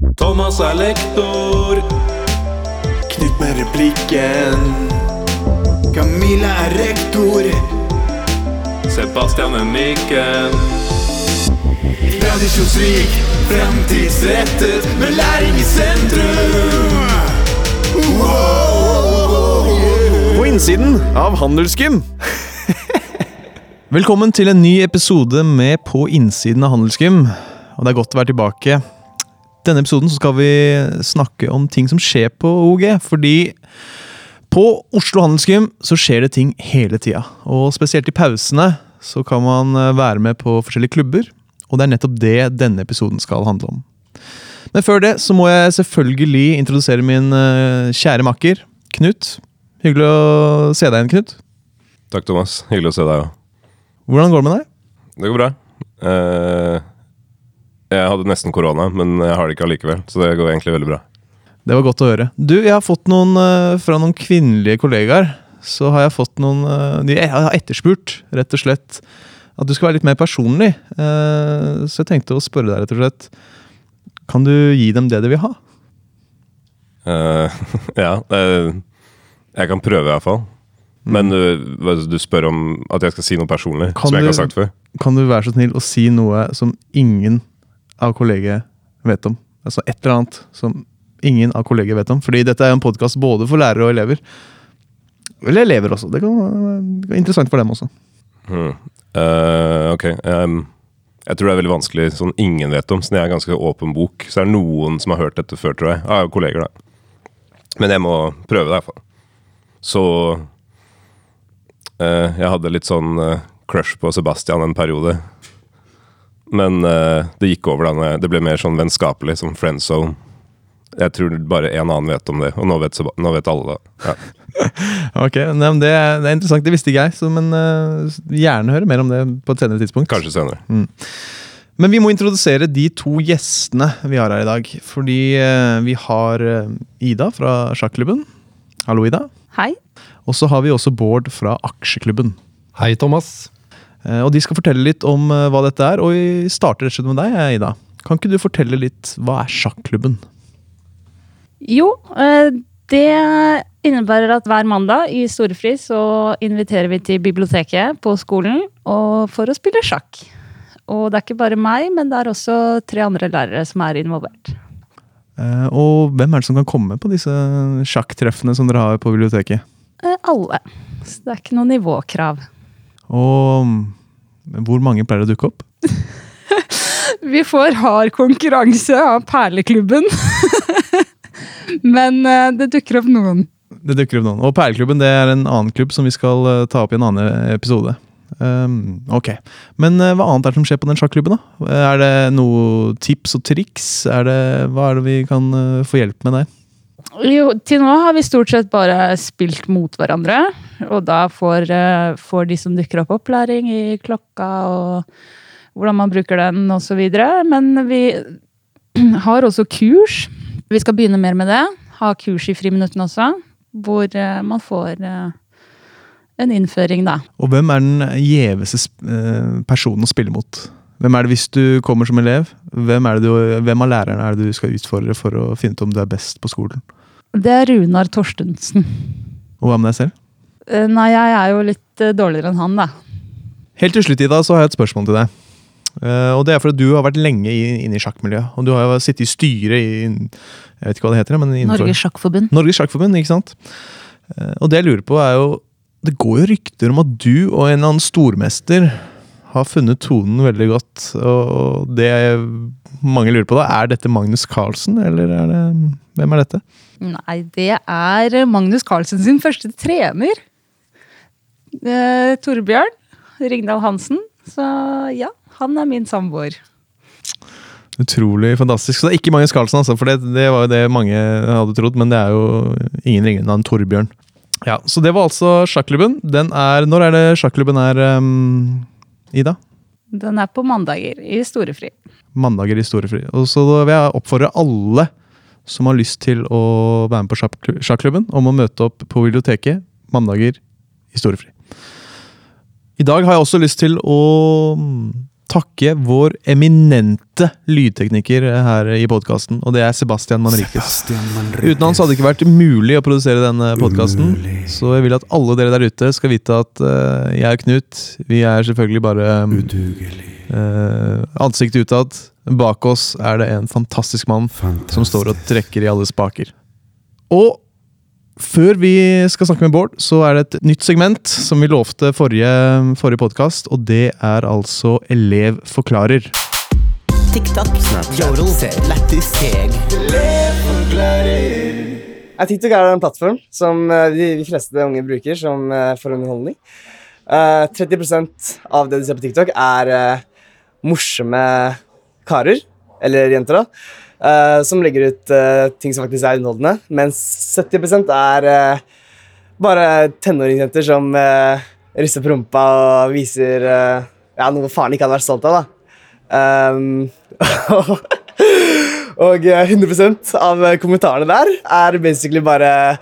Thomas er lektor. Knut med replikken. Camilla er rektor. Sebastian er mikken. Tradisjonsrik, fremtidsrettet, med læring i sentrum. På innsiden av Handelsgym. Velkommen til en ny episode med På innsiden av Handelsgym. Og det er godt å være tilbake. Denne episoden så skal vi snakke om ting som skjer på OG. Fordi på Oslo Handelsgym så skjer det ting hele tida. Og spesielt i pausene så kan man eh, være med på forskjellige klubber. Og det er nettopp det denne episoden skal handle om. Men før det så må jeg selvfølgelig introdusere min eh, kjære makker, Knut. Hyggelig å se deg igjen, Knut. Takk, Thomas. Hyggelig å se deg òg. Hvordan går det med deg? Det går bra. Eh, jeg hadde nesten korona, men jeg har det ikke allikevel. Så det går egentlig veldig bra. Det var godt å høre. Du, jeg har fått noen eh, fra noen kvinnelige kollegaer. Så har jeg fått noen eh, de har etterspurt, rett og slett, at du skal være litt mer personlig. Eh, Så jeg tenkte å spørre deg, rett og slett. Kan du gi dem det de vil ha? Uh, ja, jeg kan prøve i hvert fall. Men du, du spør om at jeg skal si noe personlig, Kan som jeg ikke har sagt før? Kan du være så snill å si noe som ingen av kollegiet vet om? Altså et eller annet som ingen av kollegiet vet om. Fordi dette er en podkast både for lærere og elever. Eller elever også. Det kan være interessant for dem også. Hmm. Uh, ok. Um, jeg tror det er veldig vanskelig sånn ingen vet om, siden jeg er ganske åpen bok. Så er det noen som har hørt dette før, tror jeg. Av kolleger, da. Men jeg må prøve det, i hvert fall. Så uh, Jeg hadde litt sånn uh, crush på Sebastian en periode. Men uh, det gikk over da det ble mer sånn vennskapelig, som friend zone. Jeg tror bare en annen vet om det, og nå vet, nå vet alle det. Ja. Ok, nei, men det, er, det er interessant, det visste ikke jeg. Så, men uh, gjerne høre mer om det på et senere tidspunkt. Kanskje senere. Men vi må introdusere de to gjestene vi har her i dag. Fordi uh, vi har Ida fra sjakklubben. Hallo, Ida. Hei. Og så har vi også Bård fra aksjeklubben. Hei, Thomas. Eh, Og de skal fortelle litt om eh, hva dette er. Og vi starter rett og slett med deg, Ida. Kan ikke du fortelle litt hva er sjakklubben? Jo, eh, det innebærer at hver mandag i storefri så inviterer vi til biblioteket på skolen og for å spille sjakk. Og det er ikke bare meg, men det er også tre andre lærere som er involvert. Og hvem er det som kan komme på disse sjakktreffene som dere har på biblioteket? Alle. Så det er ikke noe nivåkrav. Og mm, hvor mange pleier å dukke opp? Vi får hard konkurranse av Perleklubben. men eh, det dukker opp noen. Det dukker opp noen. Og Perleklubben det er en annen klubb som vi skal eh, ta opp i en annen episode. Um, ok. Men uh, hva annet er det som skjer på den sjakklubben? da? Er det noe tips og triks? Er det, hva er det vi kan uh, få hjelp med der? Jo, til nå har vi stort sett bare spilt mot hverandre. Og da får, eh, får de som dukker opp, opplæring i klokka og hvordan man bruker den osv. Men vi har også kurs. Vi skal begynne mer med det. Ha kurs i friminuttene også. Hvor eh, man får eh, en innføring, da. Og hvem er den gjeveste personen å spille mot? Hvem er det hvis du kommer som elev? Hvem, er det du, hvem av lærerne er det du skal utfordre for å finne ut om du er best på skolen? Det er Runar Torstensen. Og hva med deg selv? Eh, Nei, jeg er jo litt eh, dårligere enn han, da. Helt til slutt, Ida, så har jeg et spørsmål til deg. Eh, og det er fordi du har vært lenge inne i sjakkmiljøet. Og du har jo sittet i styret i Jeg vet ikke hva det heter. men innenfor- Norges Sjakkforbund. Norges Sjakkforbund, ikke sant? Og det jeg lurer på er jo Det går jo rykter om at du og en eller annen stormester har funnet tonen veldig godt. Og det mange lurer på da, er dette Magnus Carlsen, eller er det Hvem er dette? Nei, det er Magnus Carlsen sin første trener. Eh, Torbjørn Ringdal Hansen. Så ja, han er min samboer. Utrolig fantastisk. Så det er ikke Magnus Carlsen, altså, for det, det var jo det mange hadde trodd, men det er jo ingen ringere enn Torbjørn. Ja, Så det var altså sjakklubben. Den er Når er det sjakklubben er, um, Ida? Den er på mandager i storefri. mandager i storefri. Og så vil jeg oppfordre alle som har lyst til å være med på sjakk- sjakklubben, om å møte opp på biblioteket mandager i storefri. I dag har jeg også lyst til å mm, takke vår eminente lydtekniker her i podkasten, og det er Sebastian Manrikes. Manriquez. Uten han så hadde det ikke vært mulig å produsere denne podkasten. Så jeg vil at alle dere der ute skal vite at uh, jeg og Knut, vi er selvfølgelig bare um, eh, ansiktet utad. Bak oss er det en fantastisk mann Fantastisk. som står og trekker i alle spaker. Og før vi skal snakke med Bård, så er det et nytt segment som vi lovte forrige, forrige podkast, og det er altså Elev forklarer. TikTok, Yodel, Lættis, Teg. TikTok er en plattform som eh, de, de fleste unge bruker som eh, for underholdning. Eh, 30% av det du ser på TikTok, er eh, morsomme karer, eller jenter, da, eh, som legger ut uh, ting som faktisk er underholdende, mens 70 er uh, bare tenåringsjenter som uh, rister på rumpa og viser ja, noe faren ikke hadde vært stolt av. da. Um, og eh, 100% av kommentarene der er basically bare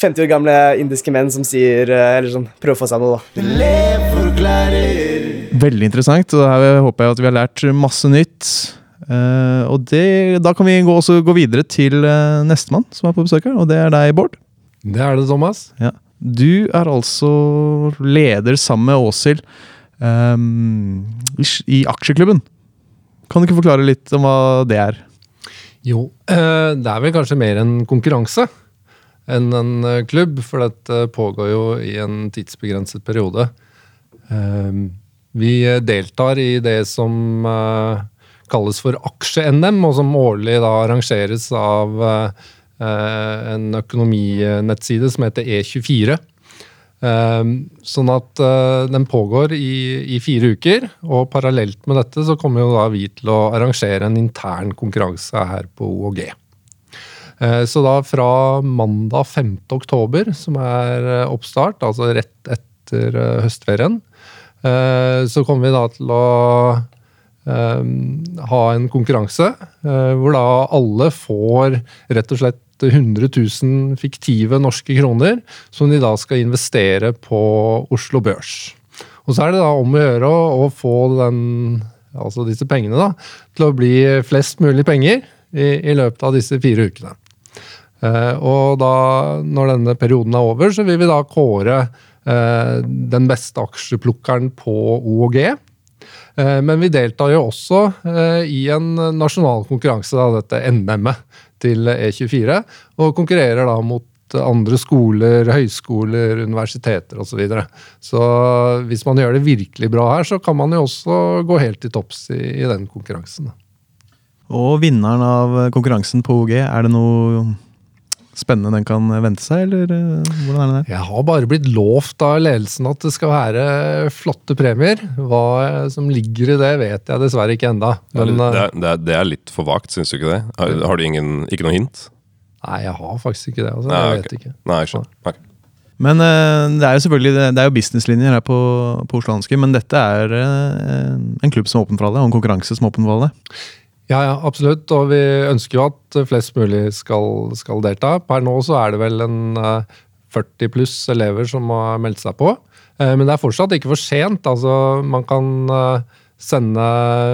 50 år gamle indiske menn som sier Eller som prøver å få seg noe, da. Veldig interessant, og her håper jeg at vi har lært masse nytt. Eh, og det, da kan vi gå, også gå videre til uh, nestemann som er på besøk her, og det er deg, Bård. Det er det, Thomas. Ja. Du er altså leder sammen med Åshild um, i, aksjeklubben. Kan du ikke forklare litt om hva det er? Jo, uh, det er vel kanskje mer en konkurranse enn en klubb, for dette pågår jo i en tidsbegrenset periode. Vi deltar i det som kalles for aksje-NM, og som årlig da arrangeres av eh, en økonominettside som heter E24. Eh, Sånn at eh, den pågår i, i fire uker, og parallelt med dette så kommer jo da vi til å arrangere en intern konkurranse her på. Eh, Så da fra mandag 5. oktober, som er oppstart, altså rett etter høstferien, så kommer vi da til å ha en konkurranse eh, hvor da alle får rett og slett 100 000 fiktive norske kroner som de da skal investere på Oslo Børs. Og så er det da om å gjøre å, få den, altså disse pengene da, til å bli flest mulig penger i, i løpet av disse fire ukene. Eh, og da, når denne perioden er over, så vil vi da kåre eh, den beste aksjeplukkeren på OOG. Eh, men vi deltar jo også eh, i en nasjonal konkurranse, da, dette NM-et til E24, og konkurrerer da mot andre skoler, høyskoler, universiteter osv. Så, videre. så hvis man gjør det virkelig bra her, så kan man jo også gå helt til topps i, i den konkurransen. Og vinneren av konkurransen på OG, er det noe spennende den kan vente seg, eller eh, hvordan er det der? Jeg har bare blitt lovt av ledelsen at det skal være flotte premier. Hva som ligger i det, vet jeg dessverre ikke enda. Men det, eh, er, det, er, det er litt for vagt, syns du ikke det? Har, har du ingen, ikke noe hint? nei, jeg har faktisk ikke det. Altså. Nei, Jeg okay. vet ikke. Nei, jeg skjønner. Okay. Men eh, det er jo selvfølgelig det er jo businesslinjer her på, på Oslo Hanske, men dette er en klubb som er åpen for alle, og en konkurranse som er åpen for alle. Ja, ja, absolutt. Og vi ønsker jo at flest mulig skal, skal delta. Per nå så er det vel en eh, 40 pluss elever som har meldt seg på. Eh, Men det er fortsatt ikke for sent. Altså, man kan eh, sende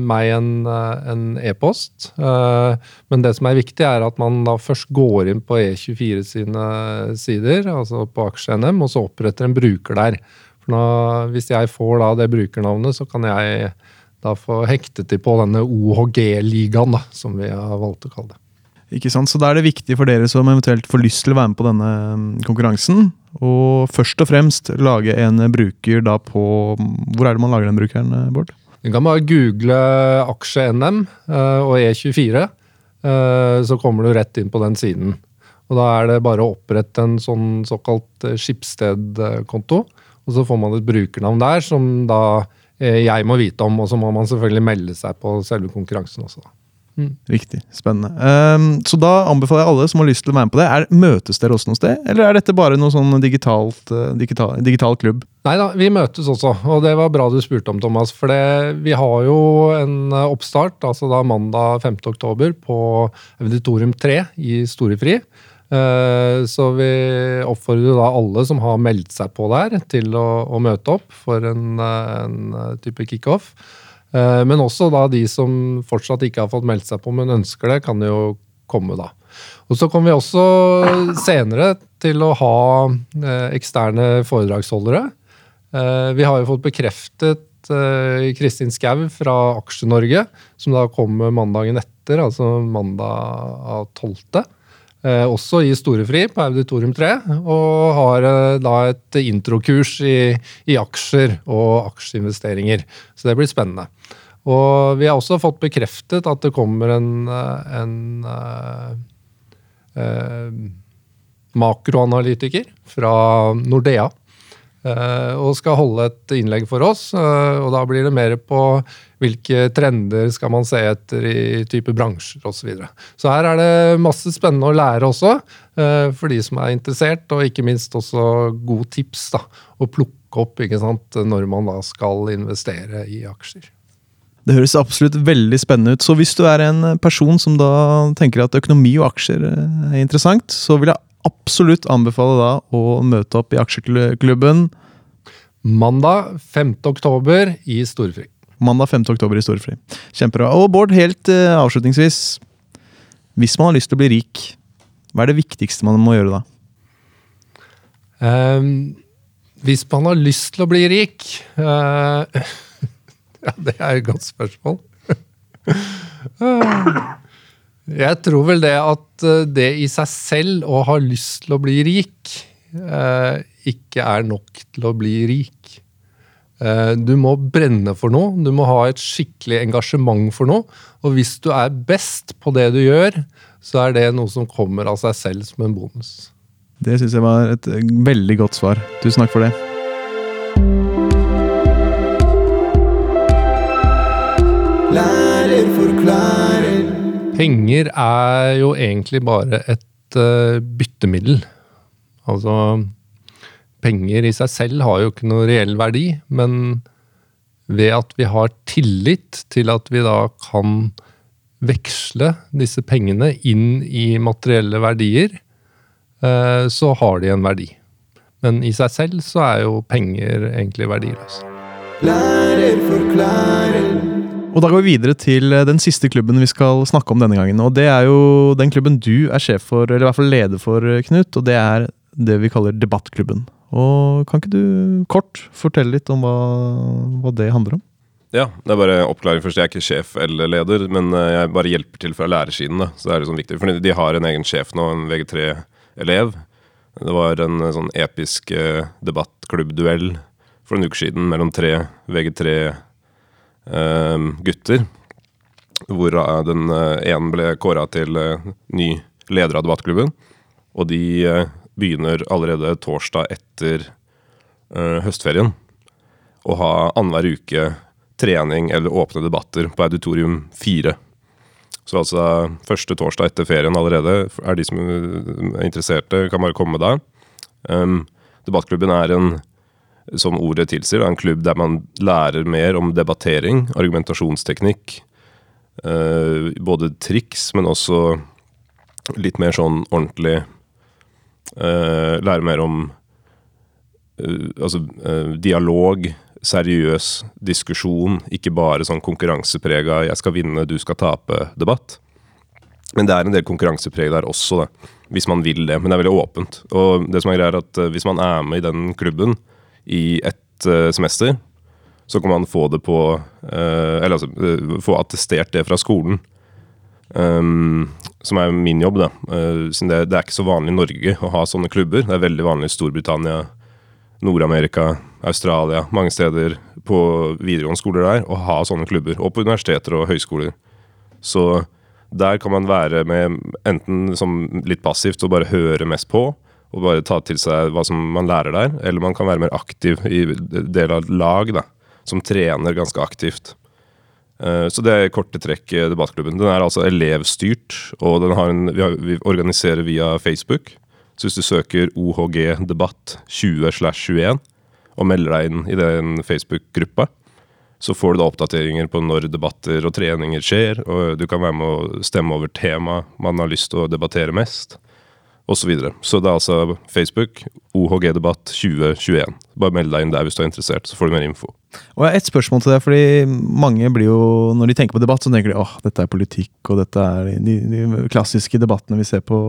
meg en eh, e-post. E Men det som er viktig, er at man da først går inn på E24 sine sider, altså på Aksje-NM, og så oppretter en bruker der. For nå, hvis jeg får da det brukernavnet, så kan jeg få hektet de på denne OHG-ligaen, som vi har valgt å kalle det. Ikke sant? Så da er det viktig for dere som eventuelt får lyst til å være med på denne mm, konkurransen, og først og fremst lage en bruker da på Hvor er det man lager den brukeren, eh, Bård? Du kan bare google aksje-NM eh, og E24, eh, så kommer du rett inn på den siden. Og Da er det bare å opprette en sånn såkalt Skipsted-konto, og så får man et brukernavn der som da jeg må vite om, og så må man selvfølgelig melde seg på selve konkurransen også. Mm. Riktig. Spennende. Um, så da anbefaler jeg alle som har lyst til å være med på det. Er, møtes dere også noe sted, eller er dette bare noe sånn digitalt, eh, digital, digital klubb? Nei da, vi møtes også, og det var bra du spurte om, Thomas. For det, vi har jo en eh, oppstart, altså da mandag 5. oktober, på Auditorium 3 i Storefri. Eh, Så vi oppfordrer da alle som har meldt seg på der, til å, å møte opp for en, eh, en type kickoff. Eh, Men også da de som fortsatt ikke har fått meldt seg på, men ønsker det, kan jo komme da. Og så kommer vi også senere til å ha eh, eksterne foredragsholdere. Eh, Vi har jo fått bekreftet eh, Kristin Skau fra Aksje-Norge, som da kommer mandagen etter, altså mandag 12. Eh, også i Storefri på Auditorium 3, og har eh, da et introkurs i, i aksjer og aksjeinvesteringer. Så det blir spennende. Og vi har også fått bekreftet at det kommer en, eh, en eh, eh, makroanalytiker fra Nordea. Eh, og skal holde et innlegg for oss. eh, og da blir det mer på hvilke trender skal man se etter i type bransjer osv. Så, videre. så her er det masse spennende å lære også, eh, for de som er interessert. Og ikke minst også gode tips da, å plukke opp sant, når man da skal investere i aksjer. Det høres absolutt veldig spennende ut. Så hvis du er en person som da tenker at økonomi og aksjer er interessant, så vil jeg absolutt anbefale da å møte opp i aksjeklubben Mandag 5. oktober i Storfri. mandag 5. oktober i Storfri. Kjempebra. Og Bård, helt uh, avslutningsvis. Hvis man har lyst til å bli rik, hva er det viktigste man må gjøre da? Um, hvis man har lyst til å bli rik uh, Ja, det er et godt spørsmål. Jeg tror vel det at eh, det i seg selv å ha lyst til å bli rik, eh, ikke er nok til å bli rik. Eh, Du må brenne for noe, du må ha et skikkelig engasjement for noe. Og hvis du er best på det du gjør, så er det noe som kommer av seg selv som en bonus. Det syns jeg var et veldig godt svar. Tusen takk for det. Lærer forklarer. Penger er jo egentlig bare et uh, byttemiddel. Altså Penger i seg selv har jo ikke noe reell verdi, men ved at vi har tillit til at vi da kan veksle disse pengene inn i materielle verdier, uh, så har de en verdi. Men i seg selv så er jo penger egentlig verdiløse. Lærer forklarer. Og da går vi videre til eh, den siste klubben vi skal snakke om denne gangen. Og det er jo den klubben du er sjef for, eller i hvert fall leder for, eh, Knut. Og det er det vi kaller Debattklubben. Og kan ikke du kort fortelle litt om hva, hva det handler om? Ja, det er bare oppklaring først. Jeg er ikke sjef eller leder, men eh, jeg bare hjelper til fra lærersiden. da, så det er liksom viktig. For de har en egen sjef nå, en VG3-elev. Det var en sånn episk debattklubbduell for en uke siden mellom tre VG3-gutter. Hvor eh, den eh, ene ble kåra til eh, ny leder av debattklubben. Og de begynner allerede torsdag etter høstferien å ha annenhver uke trening eller åpne debatter på Auditorium 4. Så altså første torsdag etter ferien allerede er de som er interesserte, kan bare komme der. Um, debattklubben er en, som ordet tilsier, en klubb der man lærer mer om debattering, argumentasjonsteknikk. eh, både triks, men også litt mer sånn ordentlig eh, Lære mer om eh, altså, dialog, seriøs diskusjon, ikke bare sånn konkurranseprega 'jeg skal vinne, du skal tape'-debatt. Men det er en del konkurransepreg der også, da, hvis man vil det. Men det er veldig åpent. Og det som er greia er at hvis man er med i den klubben i ett eh, semester, så kan man få det på eh, Eller altså eh, få attestert det fra skolen. Um, som er min jobb, da. Uh, det, det er ikke så vanlig i Norge å ha sånne klubber. Det er veldig vanlig i Storbritannia, Nord-Amerika, Australia, mange steder på videregående skoler der, å ha sånne klubber. Og på universiteter og høyskoler. Så der kan man være med enten som litt passivt og bare høre mest på, og bare ta til seg hva som man lærer der, eller man kan være mer aktiv i del av et lag, da, som trener ganske aktivt. Eh, Så det er korte trekk debattklubben. Den er altså elevstyrt, og en, vi, har, vi organiserer via Facebook. Så hvis du søker OHG debatt 20 slash 21 og melder deg inn i den Facebook-gruppa, så får du da oppdateringer på når debatter og treninger skjer, og du kan være med å stemme over tema man har lyst til å debattere mest, osv. Så, videre. så det er altså Facebook, OHG debatt 2021. Bare meld deg inn der hvis du er interessert, så får du mer info. Og jeg har et spørsmål til deg, fordi mange blir jo, når de tenker på debatt, så tenker de åh, dette er politikk, og dette er de, de klassiske debattene vi ser på,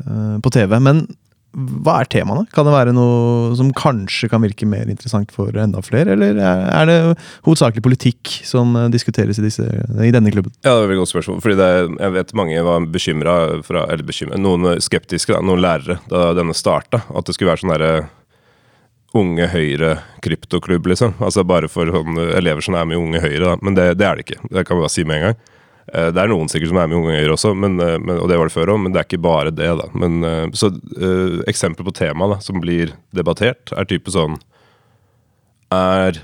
eh, på TV. Men hva er temaene? Kan det være noe som kanskje kan virke mer interessant for enda flere, eller er er det hovedsakelig politikk som eh, diskuteres i, disse, i denne klubben? Ja, det er et veldig godt spørsmål. Fordi det, jeg vet mange var bekymra Eller bekymret, noen skeptiske, da, noen lærere, da denne starta. At det skulle være sånn derre Unge Høyre-kryptoklubb, liksom. Altså bare for sånne elever som er med i Unge Høyre, da. Men det, det er det ikke. Det kan vi bare si med en gang. Eh, Det er noen sikkert som er med i Unge Høyre også, men, eh, men, og det var det før òg, men det er ikke bare det. da. Men, eh, så uh, Eksempler på tema da, som blir debattert, er type sånn Er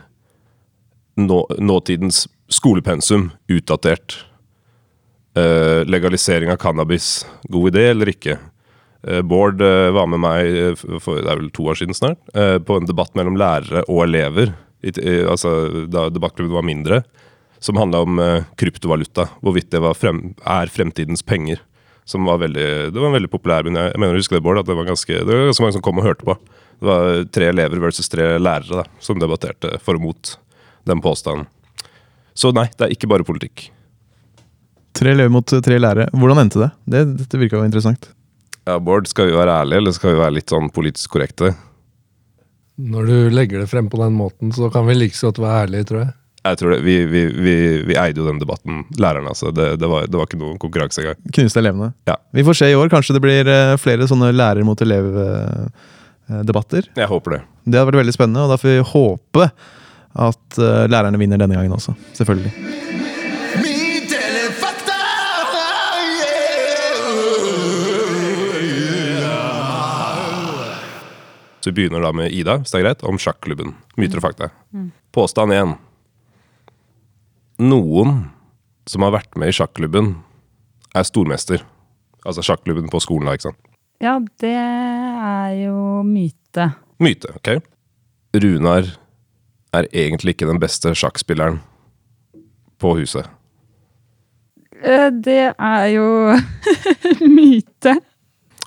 nå, nåtidens skolepensum utdatert? Uh, legalisering av cannabis, god idé eller ikke? Uh, Bård var med meg for det er vel to år siden snart, på en debatt mellom lærere og elever. I, altså, da debattklubben var mindre. Som handla om eh, kryptovaluta. Hvorvidt det var frem, er fremtidens penger. Som var veldig, det var en veldig populær, men jeg, jeg mener å huske det, Bård, at det var, ganske, det var ganske mange som kom og hørte på. Det var tre elever versus tre lærere da, som debatterte for og mot den påstanden. Så nei, det er ikke bare politikk. Tre elever mot tre lærere. Hvordan endte det? det dette virka jo interessant. Ja, Bård, skal vi være ærlige, eller skal vi være litt sånn politisk korrekte? Når du legger det frem på den måten, så kan vi like liksom godt være ærlige, tror jeg. Jeg tror det, Vi, vi, vi, vi eide jo den debatten, lærerne. altså. Det, det, var, det var ikke noen konkurranse engang. Knuste elevene. Ja. Vi får se i år. Kanskje det blir eh, flere sånne lærer mot elev-debatter. Jeg håper det. Det hadde vært veldig spennende, og da får vi håpe at eh, lærerne vinner denne gangen også. Selvfølgelig. Så vi begynner da med Ida, hvis det er greit, om sjakklubben. Myter og fakta. Påstand én. Noen som har vært med i sjakklubben, er stormester. Altså sjakklubben på skolen, da, ikke sant. Ja, det er jo myte. Myte, ok? Runar er egentlig ikke den beste sjakkspilleren på huset. Eh, Det er jo myte.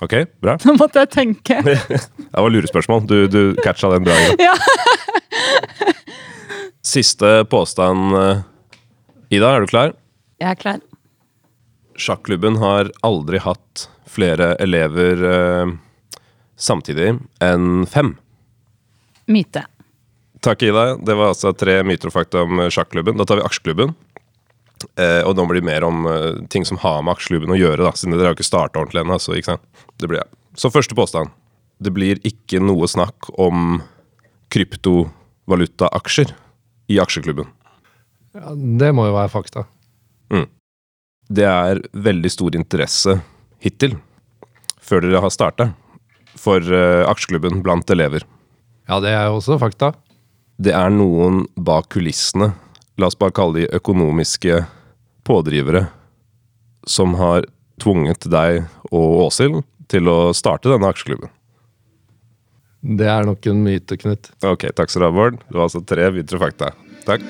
Ok, bra. Nå måtte jeg tenke. Det var lurespørsmål. Du, du catcha den bra. Ja. Siste påstand. Ida, er du klar? Jeg er klar. Sjakklubben har aldri hatt flere elever eh, samtidig enn fem. Myte. Takk, Ida. Det var altså tre myter og fakta om eh, sjakklubben. Da tar vi aksjeklubben. Eh, og nå blir det mer om eh, ting som har med aksjeklubben å gjøre. da, siden dere har ikke starta ordentlig ennå. Så, det blir jeg. så første påstand. Det blir ikke noe snakk om kryptovalutaaksjer i aksjeklubben. Ja, det må jo være fakta. Det er veldig stor interesse hittil, før dere har starta, for uh, aksjeklubben blant elever. Ja, det er jo også fakta. Det er noen bak kulissene, la oss bare kalle de økonomiske pådrivere, som har tvunget deg og Åshild til å starte denne aksjeklubben. Det er nok en myte, Knut. Ok, takk skal du ha, Bård. Det var altså tre videre fakta. Takk.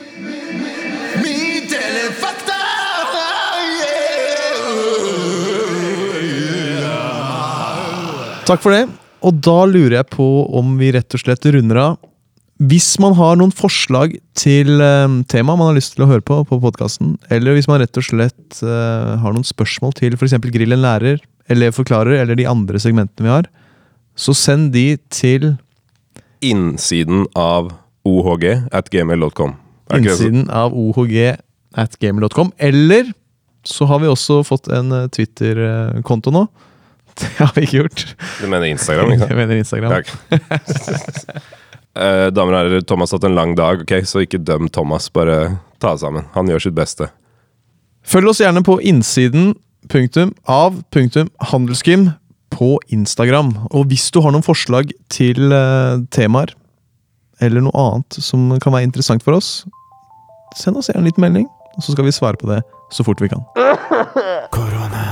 Min fakta! Takk for det. Og da lurer jeg på om vi rett og slett runder av. Hvis man har noen forslag til eh, tema man har lyst til å høre på på podkasten, eller hvis man rett og slett uh, har noen spørsmål til f.eks. Grill en lærer, Elev forklarer eller de andre segmentene vi har, så send de til Innsiden av ohg at gmail.com. Innsiden av ohg at gamer.com. Eller så har vi også fått en eh, Twitter-konto nå. Det har vi ikke gjort. Du mener Instagram, ikke sant? Jeg mener Instagram. Ja. Eh, damer og herrer, Thomas har hatt en lang dag, ok? så ikke døm Thomas. Bare ta det sammen. Han gjør sitt beste. Følg oss gjerne på innsiden punktum av punktum handelsgym på Instagram. Og hvis du har noen forslag til uh, temaer, eller noe annet som kan være interessant for oss, send oss gjerne en liten melding, og så skal vi svare på det så fort vi kan. Korona.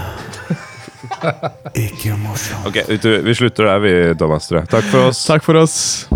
Ikke morsomt. Ok, Vi slutter der, vi, Thomas. tror jeg. Takk for oss. Takk for oss.